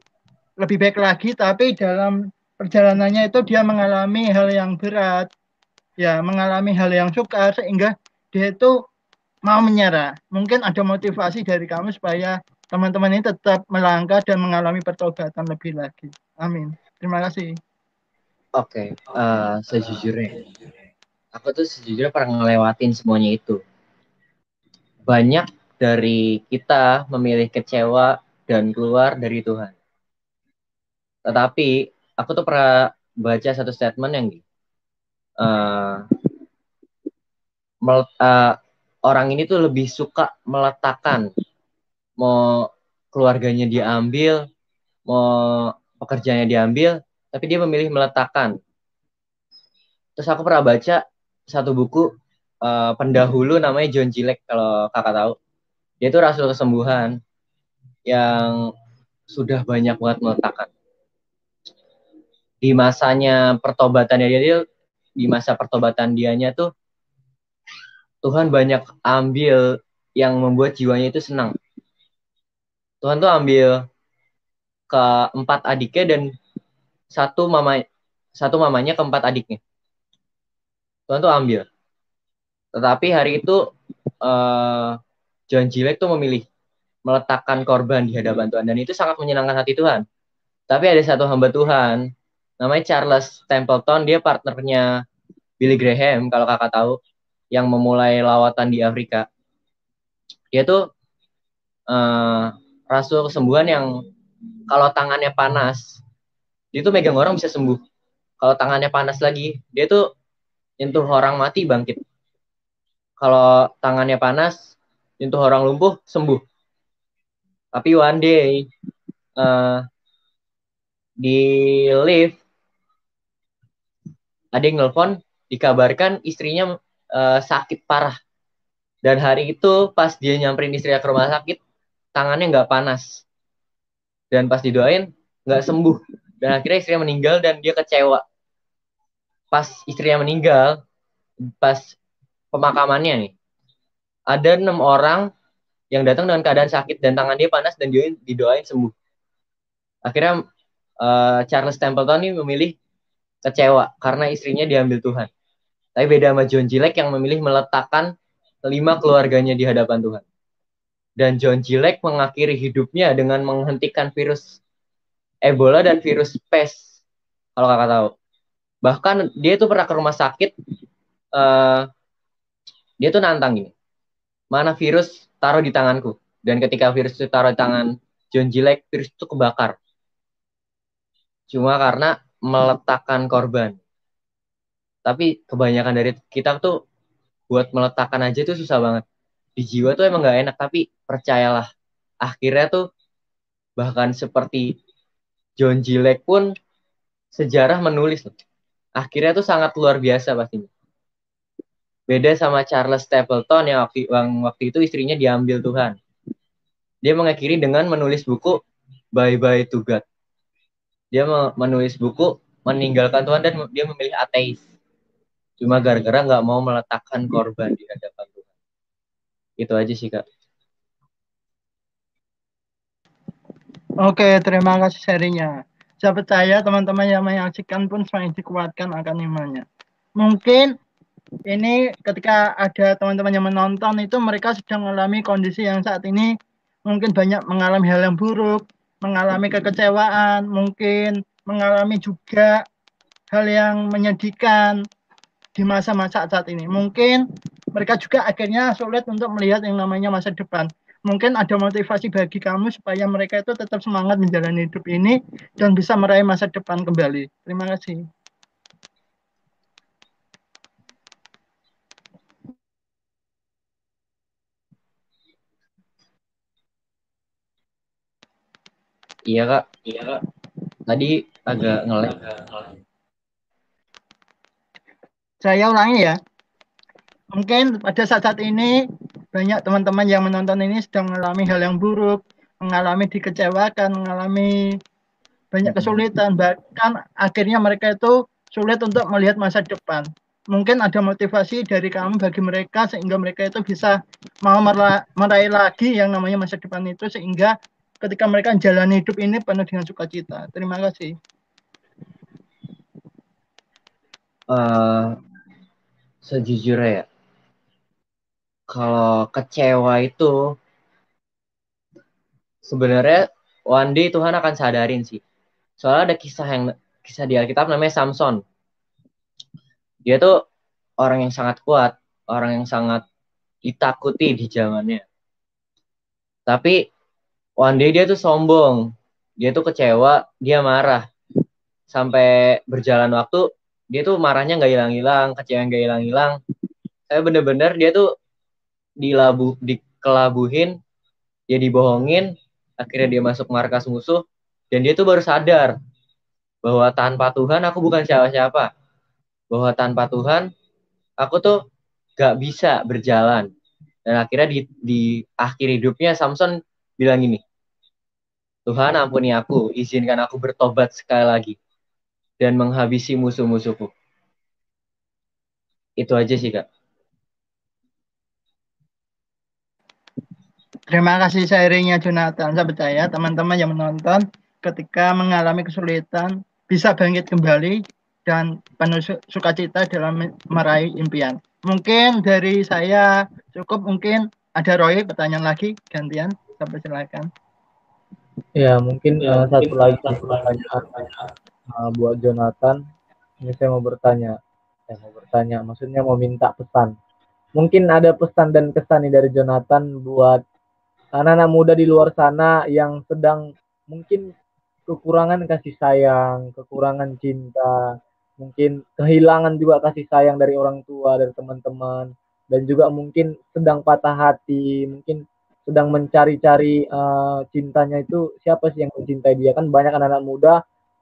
[SPEAKER 1] lebih baik lagi, tapi dalam perjalanannya itu dia mengalami hal yang berat, ya mengalami hal yang sukar sehingga dia itu mau menyerah. Mungkin ada motivasi dari kamu supaya teman-teman ini tetap melangkah dan mengalami pertobatan lebih lagi. Amin. Terima kasih.
[SPEAKER 3] Oke, okay. uh, eh, sejujurnya, aku tuh sejujurnya pernah ngelewatin semuanya itu. Banyak dari kita memilih kecewa dan keluar dari Tuhan. Tetapi aku tuh pernah baca satu statement yang uh, uh, orang ini tuh lebih suka meletakkan mau keluarganya diambil, mau pekerjaannya diambil, tapi dia memilih meletakkan. Terus aku pernah baca satu buku uh, pendahulu namanya John Gillek kalau kakak tahu. Dia itu rasul kesembuhan yang sudah banyak banget meletakkan. Di masanya pertobatannya dia, dia di masa pertobatan dianya tuh Tuhan banyak ambil yang membuat jiwanya itu senang. Tuhan tuh ambil ke empat adiknya dan satu mama satu mamanya ke empat adiknya. Tuhan tuh ambil. Tetapi hari itu uh, John Gillette tuh memilih meletakkan korban di hadapan Tuhan dan itu sangat menyenangkan hati Tuhan. Tapi ada satu hamba Tuhan namanya Charles Templeton, dia partnernya Billy Graham kalau kakak tahu yang memulai lawatan di Afrika. Dia tuh uh, rasul kesembuhan yang kalau tangannya panas, dia tuh megang orang bisa sembuh. Kalau tangannya panas lagi, dia tuh nyentuh orang mati bangkit. Kalau tangannya panas, nyentuh orang lumpuh sembuh. Tapi one day uh, di lift ada yang nelfon dikabarkan istrinya uh, sakit parah. Dan hari itu pas dia nyamperin istrinya ke rumah sakit tangannya nggak panas. Dan pas didoain nggak sembuh. Dan akhirnya istrinya meninggal dan dia kecewa. Pas istrinya meninggal pas pemakamannya nih ada enam orang yang datang dengan keadaan sakit dan tangan dia panas dan dia didoain sembuh. Akhirnya uh, Charles Templeton ini memilih kecewa karena istrinya diambil Tuhan. Tapi beda sama John Gillek yang memilih meletakkan lima keluarganya di hadapan Tuhan. Dan John Gillek mengakhiri hidupnya dengan menghentikan virus Ebola dan virus pes kalau kakak tahu. Bahkan dia tuh pernah ke rumah sakit uh, dia tuh nantang gini mana virus taruh di tanganku. Dan ketika virus itu taruh di tangan John Gillek virus itu kebakar. Cuma karena meletakkan korban. Tapi kebanyakan dari kita tuh buat meletakkan aja tuh susah banget. Di jiwa tuh emang gak enak tapi percayalah. Akhirnya tuh bahkan seperti John Gillek pun sejarah menulis. Akhirnya tuh sangat luar biasa pastinya. Beda sama Charles Stapleton yang waktu, yang waktu itu istrinya diambil Tuhan. Dia mengakhiri dengan menulis buku Bye Bye to God. Dia menulis buku meninggalkan Tuhan dan dia memilih ateis. Cuma gara-gara nggak mau meletakkan korban di hadapan itu aja sih kak
[SPEAKER 1] Oke, terima kasih serinya. Saya percaya teman-teman yang menyaksikan pun semakin dikuatkan akan imannya. Mungkin ini ketika ada teman-teman yang menonton itu mereka sedang mengalami kondisi yang saat ini mungkin banyak mengalami hal yang buruk, mengalami kekecewaan, mungkin mengalami juga hal yang menyedihkan di masa-masa saat ini. Mungkin mereka juga akhirnya sulit untuk melihat yang namanya masa depan. Mungkin ada motivasi bagi kamu supaya mereka itu tetap semangat menjalani hidup ini dan bisa meraih masa depan kembali. Terima kasih.
[SPEAKER 3] Iya kak, iya kak. Tadi agak ngelek.
[SPEAKER 1] Saya ulangi ya mungkin pada saat-saat ini banyak teman-teman yang menonton ini sedang mengalami hal yang buruk, mengalami dikecewakan, mengalami banyak kesulitan, bahkan akhirnya mereka itu sulit untuk melihat masa depan. Mungkin ada motivasi dari kamu bagi mereka sehingga mereka itu bisa mau meraih lagi yang namanya masa depan itu sehingga ketika mereka menjalani hidup ini penuh dengan sukacita. Terima kasih.
[SPEAKER 3] Uh, sejujurnya ya, kalau kecewa itu sebenarnya one day Tuhan akan sadarin sih. Soalnya ada kisah yang kisah di Alkitab namanya Samson. Dia tuh orang yang sangat kuat, orang yang sangat ditakuti di zamannya. Tapi one day dia tuh sombong, dia tuh kecewa, dia marah. Sampai berjalan waktu, dia tuh marahnya nggak hilang-hilang, kecewa nggak hilang-hilang. Saya bener-bener dia tuh dilabu dikelabuhin dia dibohongin akhirnya dia masuk markas musuh dan dia tuh baru sadar bahwa tanpa Tuhan aku bukan siapa-siapa bahwa tanpa Tuhan aku tuh gak bisa berjalan dan akhirnya di, di akhir hidupnya Samson bilang gini Tuhan ampuni aku izinkan aku bertobat sekali lagi dan menghabisi musuh-musuhku itu aja sih kak
[SPEAKER 1] Terima kasih sharingnya Jonathan. Saya percaya teman-teman yang menonton ketika mengalami kesulitan bisa bangkit kembali dan penuh sukacita dalam meraih impian. mungkin dari saya cukup mungkin ada Roy pertanyaan lagi gantian sampai silakan.
[SPEAKER 2] Ya mungkin ya, satu lagi satu pertanyaan uh, buat Jonathan. Ini saya mau bertanya, saya mau bertanya, maksudnya mau minta pesan. Mungkin ada pesan dan kesan nih dari Jonathan buat anak-anak muda di luar sana yang sedang mungkin kekurangan kasih sayang, kekurangan cinta, mungkin kehilangan juga kasih sayang dari orang tua, dari teman-teman, dan juga mungkin sedang patah hati, mungkin sedang mencari-cari uh, cintanya itu siapa sih yang mencintai dia? Kan banyak anak-anak muda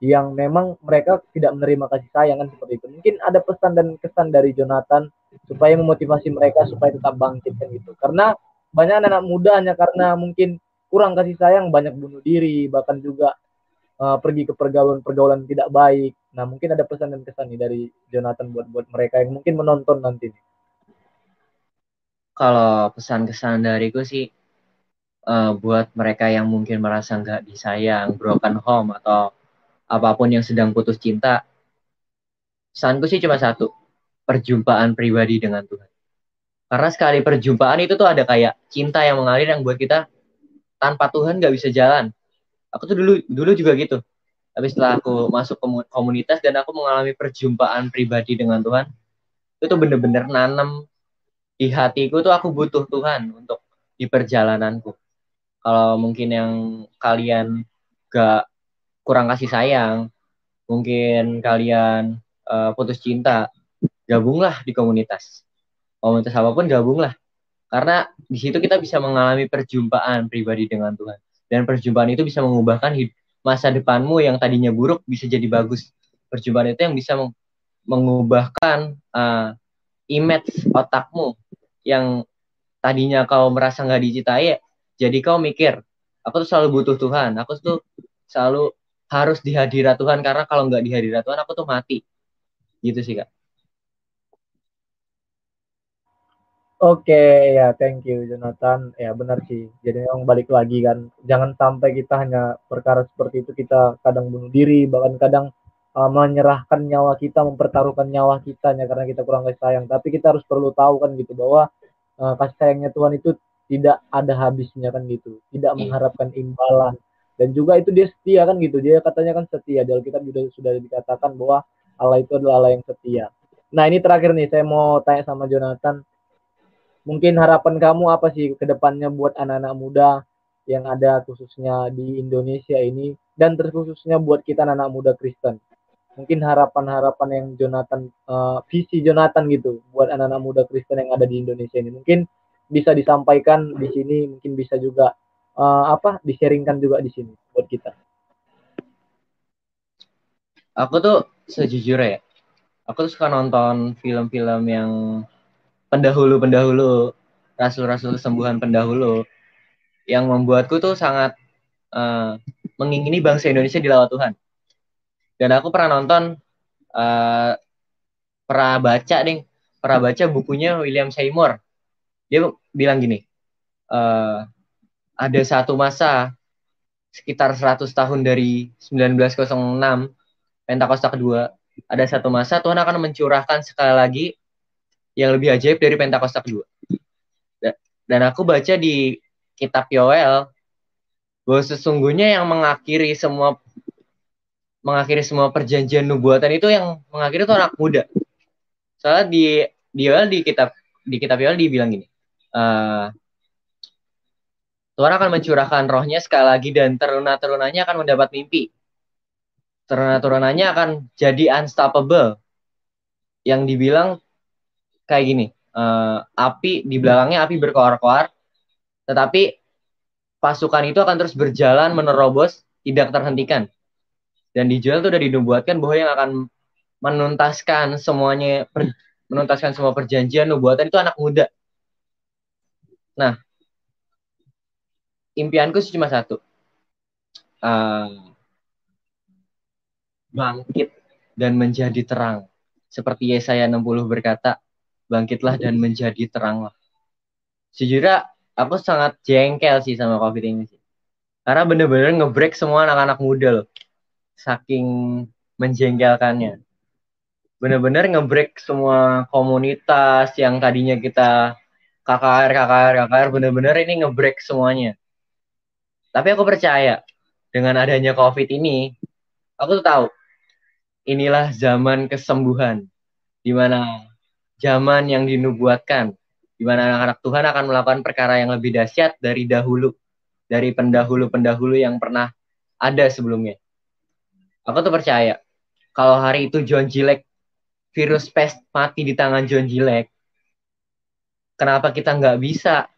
[SPEAKER 2] yang memang mereka tidak menerima kasih sayang kan seperti itu. Mungkin ada pesan dan kesan dari Jonathan supaya memotivasi mereka supaya tetap bangkit kan gitu. Karena banyak anak-anak muda hanya karena mungkin kurang kasih sayang banyak bunuh diri bahkan juga uh, pergi ke pergaulan-pergaulan tidak baik. Nah mungkin ada pesan dan kesan nih dari Jonathan buat buat mereka yang mungkin menonton nanti nih.
[SPEAKER 3] Kalau pesan kesan dariku sih uh, buat mereka yang mungkin merasa nggak disayang, broken home atau apa pun yang sedang putus cinta, pesanku sih cuma satu, perjumpaan pribadi dengan Tuhan. Karena sekali perjumpaan itu tuh ada kayak cinta yang mengalir yang buat kita tanpa Tuhan nggak bisa jalan. Aku tuh dulu dulu juga gitu. Tapi setelah aku masuk komunitas dan aku mengalami perjumpaan pribadi dengan Tuhan, itu tuh bener-bener nanam di hatiku tuh aku butuh Tuhan untuk di perjalananku kalau mungkin yang kalian gak kurang kasih sayang, mungkin kalian uh, putus cinta, gabunglah di komunitas. Komunitas apa pun gabunglah. Karena di situ kita bisa mengalami perjumpaan pribadi dengan Tuhan. Dan perjumpaan itu bisa mengubahkan masa depanmu yang tadinya buruk bisa jadi bagus. Perjumpaan itu yang bisa mengubahkan uh, image otakmu yang tadinya kau merasa nggak dicintai jadi kau mikir, aku tuh selalu butuh Tuhan. Aku tuh selalu harus dihadirat Tuhan karena kalau nggak dihadirat Tuhan aku tuh mati. Gitu sih kak.
[SPEAKER 2] Oke ya, thank you Jonathan. Ya benar sih. Jadi memang balik lagi kan, jangan sampai kita hanya perkara seperti itu kita kadang bunuh diri, bahkan kadang uh, menyerahkan nyawa kita, mempertaruhkan nyawa kita hanya karena kita kurang kasih sayang. Tapi kita harus perlu tahu kan gitu bahwa uh, kasih sayangnya Tuhan itu tidak ada habisnya kan gitu. Tidak iya. mengharapkan imbalan. Dan juga itu dia setia kan gitu. Dia katanya kan setia. Di Alkitab sudah sudah dikatakan bahwa Allah itu adalah Allah yang setia. Nah ini terakhir nih. Saya mau tanya sama Jonathan. Mungkin harapan kamu apa sih ke depannya buat anak-anak muda yang ada khususnya di Indonesia ini dan terkhususnya buat kita anak-anak muda Kristen? Mungkin harapan-harapan yang Jonathan uh, visi Jonathan gitu buat anak-anak muda Kristen yang ada di Indonesia ini. Mungkin bisa disampaikan di sini mungkin bisa juga uh, apa disharingkan juga di sini buat kita.
[SPEAKER 3] Aku tuh sejujurnya ya aku tuh suka nonton film-film yang pendahulu-pendahulu rasul-rasul sembuhan pendahulu yang membuatku tuh sangat uh, mengingini bangsa Indonesia di lawat Tuhan. Dan aku pernah nonton uh, pernah baca deh pernah baca bukunya William Seymour dia bilang gini uh, ada satu masa sekitar 100 tahun dari 1906 Pentakosta kedua ada satu masa Tuhan akan mencurahkan sekali lagi yang lebih ajaib dari Pentakosta kedua. Dan aku baca di kitab Yoel bahwa sesungguhnya yang mengakhiri semua mengakhiri semua perjanjian nubuatan itu yang mengakhiri itu anak muda. Soalnya di di Yoel di kitab di kitab Yoel dibilang gini uh, Tuhan akan mencurahkan rohnya sekali lagi dan teruna-terunanya akan mendapat mimpi. Teruna-terunanya akan jadi unstoppable. Yang dibilang kayak gini, uh, api di belakangnya api berkoar-koar, tetapi pasukan itu akan terus berjalan menerobos, tidak terhentikan. Dan dijual itu udah dinubuatkan bahwa yang akan menuntaskan semuanya, menuntaskan semua perjanjian nubuatan itu anak muda Nah, impianku sih cuma satu. Uh, bangkit dan menjadi terang. Seperti Yesaya 60 berkata, bangkitlah dan menjadi teranglah. Sejujurnya, aku sangat jengkel sih sama COVID ini sih. Karena bener-bener ngebreak semua anak-anak muda loh. Saking menjengkelkannya. bener-bener ngebreak semua komunitas yang tadinya kita KKR, KKR, KKR, bener-bener ini ngebreak semuanya. Tapi aku percaya dengan adanya COVID ini, aku tuh tahu inilah zaman kesembuhan, di mana zaman yang dinubuatkan, di mana anak-anak Tuhan akan melakukan perkara yang lebih dahsyat dari dahulu, dari pendahulu-pendahulu yang pernah ada sebelumnya. Aku tuh percaya, kalau hari itu John Gilek, virus pest mati di tangan John Gilek, kenapa kita nggak bisa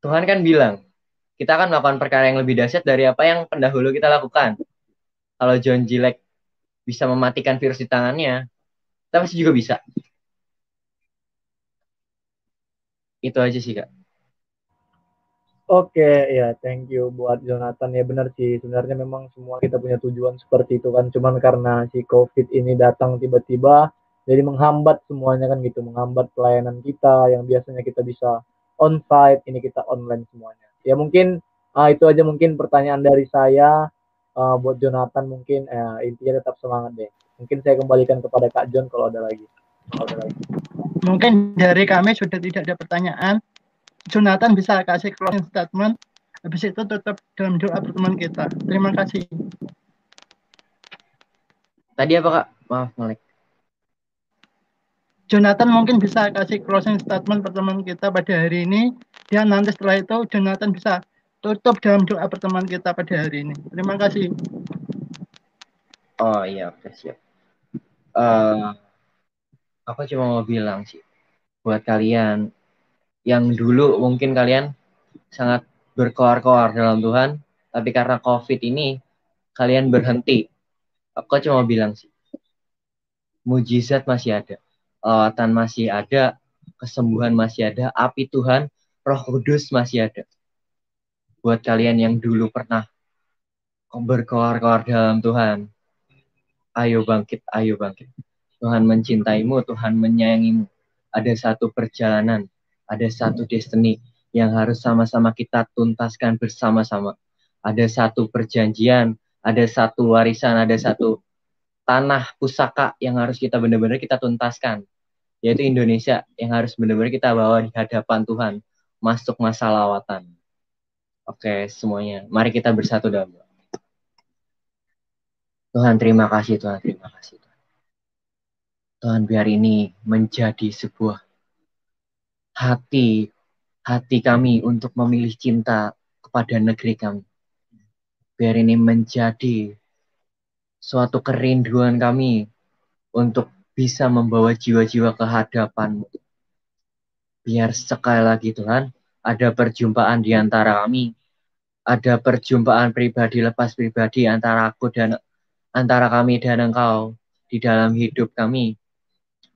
[SPEAKER 3] Tuhan kan bilang, kita akan melakukan perkara yang lebih dahsyat dari apa yang pendahulu kita lakukan. Kalau John Gilek bisa mematikan virus di tangannya, kita pasti juga bisa. Itu aja sih, Kak.
[SPEAKER 2] Oke, ya thank you buat Jonathan. Ya benar sih, sebenarnya memang semua kita punya tujuan seperti itu kan. Cuman karena si COVID ini datang tiba-tiba, jadi menghambat semuanya kan gitu, menghambat pelayanan kita yang biasanya kita bisa on site ini kita online semuanya. Ya mungkin uh, itu aja mungkin pertanyaan dari saya. Uh, buat Jonathan mungkin uh, intinya tetap semangat deh. Mungkin saya kembalikan kepada Kak John kalau ada lagi. Kalau ada lagi.
[SPEAKER 1] Mungkin dari kami sudah tidak ada pertanyaan. Jonathan bisa kasih closing statement. Habis itu tetap dalam doa pertemuan kita. Terima kasih.
[SPEAKER 3] Tadi apa kak? Maaf Malik
[SPEAKER 1] Jonathan mungkin bisa kasih closing statement pertemuan kita pada hari ini. Dan nanti setelah itu Jonathan bisa tutup dalam doa pertemuan kita pada hari ini. Terima kasih.
[SPEAKER 3] Oh iya, oke siap. Uh, aku cuma mau bilang sih, buat kalian yang dulu mungkin kalian sangat berkoar-koar dalam Tuhan, tapi karena COVID ini kalian berhenti. Aku cuma bilang sih, mujizat masih ada lawatan masih ada, kesembuhan masih ada, api Tuhan, Roh Kudus masih ada. Buat kalian yang dulu pernah berkoar-koar dalam Tuhan, ayo bangkit, ayo bangkit. Tuhan mencintaimu, Tuhan menyayangimu. Ada satu perjalanan, ada satu destiny yang harus sama-sama kita tuntaskan bersama-sama. Ada satu perjanjian, ada satu warisan, ada satu tanah pusaka yang harus kita benar-benar kita tuntaskan yaitu Indonesia yang harus benar-benar kita bawa di hadapan Tuhan masuk masa lawatan. Oke semuanya. Mari kita bersatu dalam Tuhan terima kasih Tuhan terima kasih Tuhan. Tuhan biar ini menjadi sebuah hati hati kami untuk memilih cinta kepada negeri kami. Biar ini menjadi suatu kerinduan kami untuk bisa membawa jiwa-jiwa ke hadapan Biar sekali lagi Tuhan, ada perjumpaan di antara kami, ada perjumpaan pribadi lepas pribadi antara aku dan antara kami dan Engkau di dalam hidup kami.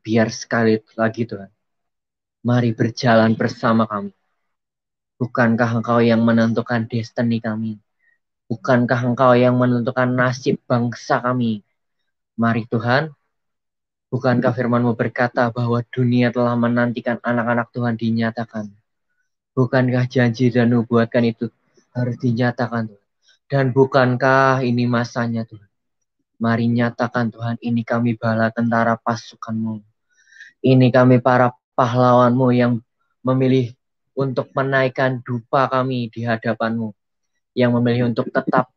[SPEAKER 3] Biar sekali lagi Tuhan, mari berjalan bersama kami. Bukankah Engkau yang menentukan destiny kami? Bukankah Engkau yang menentukan nasib bangsa kami? Mari Tuhan, bukankah firmanmu berkata bahwa dunia telah menantikan anak-anak Tuhan dinyatakan? Bukankah janji dan nubuatkan itu harus dinyatakan Tuhan? Dan bukankah ini masanya Tuhan? Mari nyatakan Tuhan, ini kami bala tentara pasukanmu. Ini kami para pahlawanmu yang memilih untuk menaikkan dupa kami di hadapanmu yang memilih untuk tetap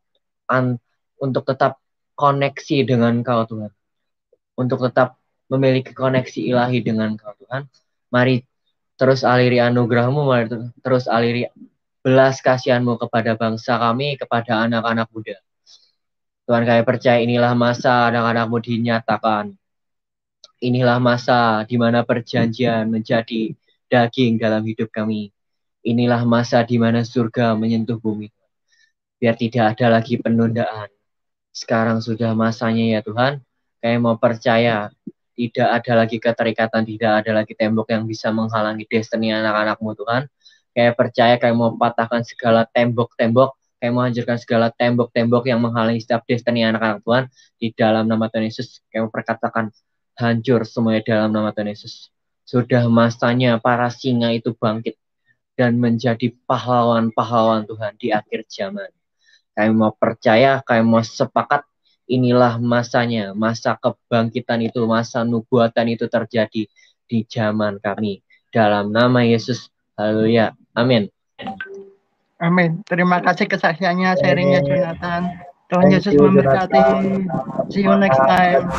[SPEAKER 3] an, untuk tetap koneksi dengan Kau Tuhan. Untuk tetap memiliki koneksi ilahi dengan Kau Tuhan. Mari terus aliri anugerahmu, mari terus aliri belas kasihanmu kepada bangsa kami, kepada anak-anak muda. Tuhan kami percaya inilah masa anak-anakmu dinyatakan. Inilah masa di mana perjanjian menjadi daging dalam hidup kami. Inilah masa di mana surga menyentuh bumi biar tidak ada lagi penundaan. Sekarang sudah masanya ya Tuhan, kayak mau percaya, tidak ada lagi keterikatan, tidak ada lagi tembok yang bisa menghalangi destiny anak-anakmu Tuhan. Kayak percaya, kayak mau patahkan segala tembok-tembok, kayak mau hancurkan segala tembok-tembok yang menghalangi setiap destiny anak-anak Tuhan di dalam nama Tuhan Yesus. Mau perkatakan hancur semuanya dalam nama Tuhan Yesus. Sudah masanya para singa itu bangkit dan menjadi pahlawan-pahlawan Tuhan di akhir zaman kami mau percaya, kami mau sepakat inilah masanya, masa kebangkitan itu, masa nubuatan itu terjadi di zaman kami. Dalam nama Yesus, haleluya. Amin.
[SPEAKER 1] Amin. Terima kasih kesaksiannya, sharingnya Jonathan. Tuhan Yesus memberkati. See you next time.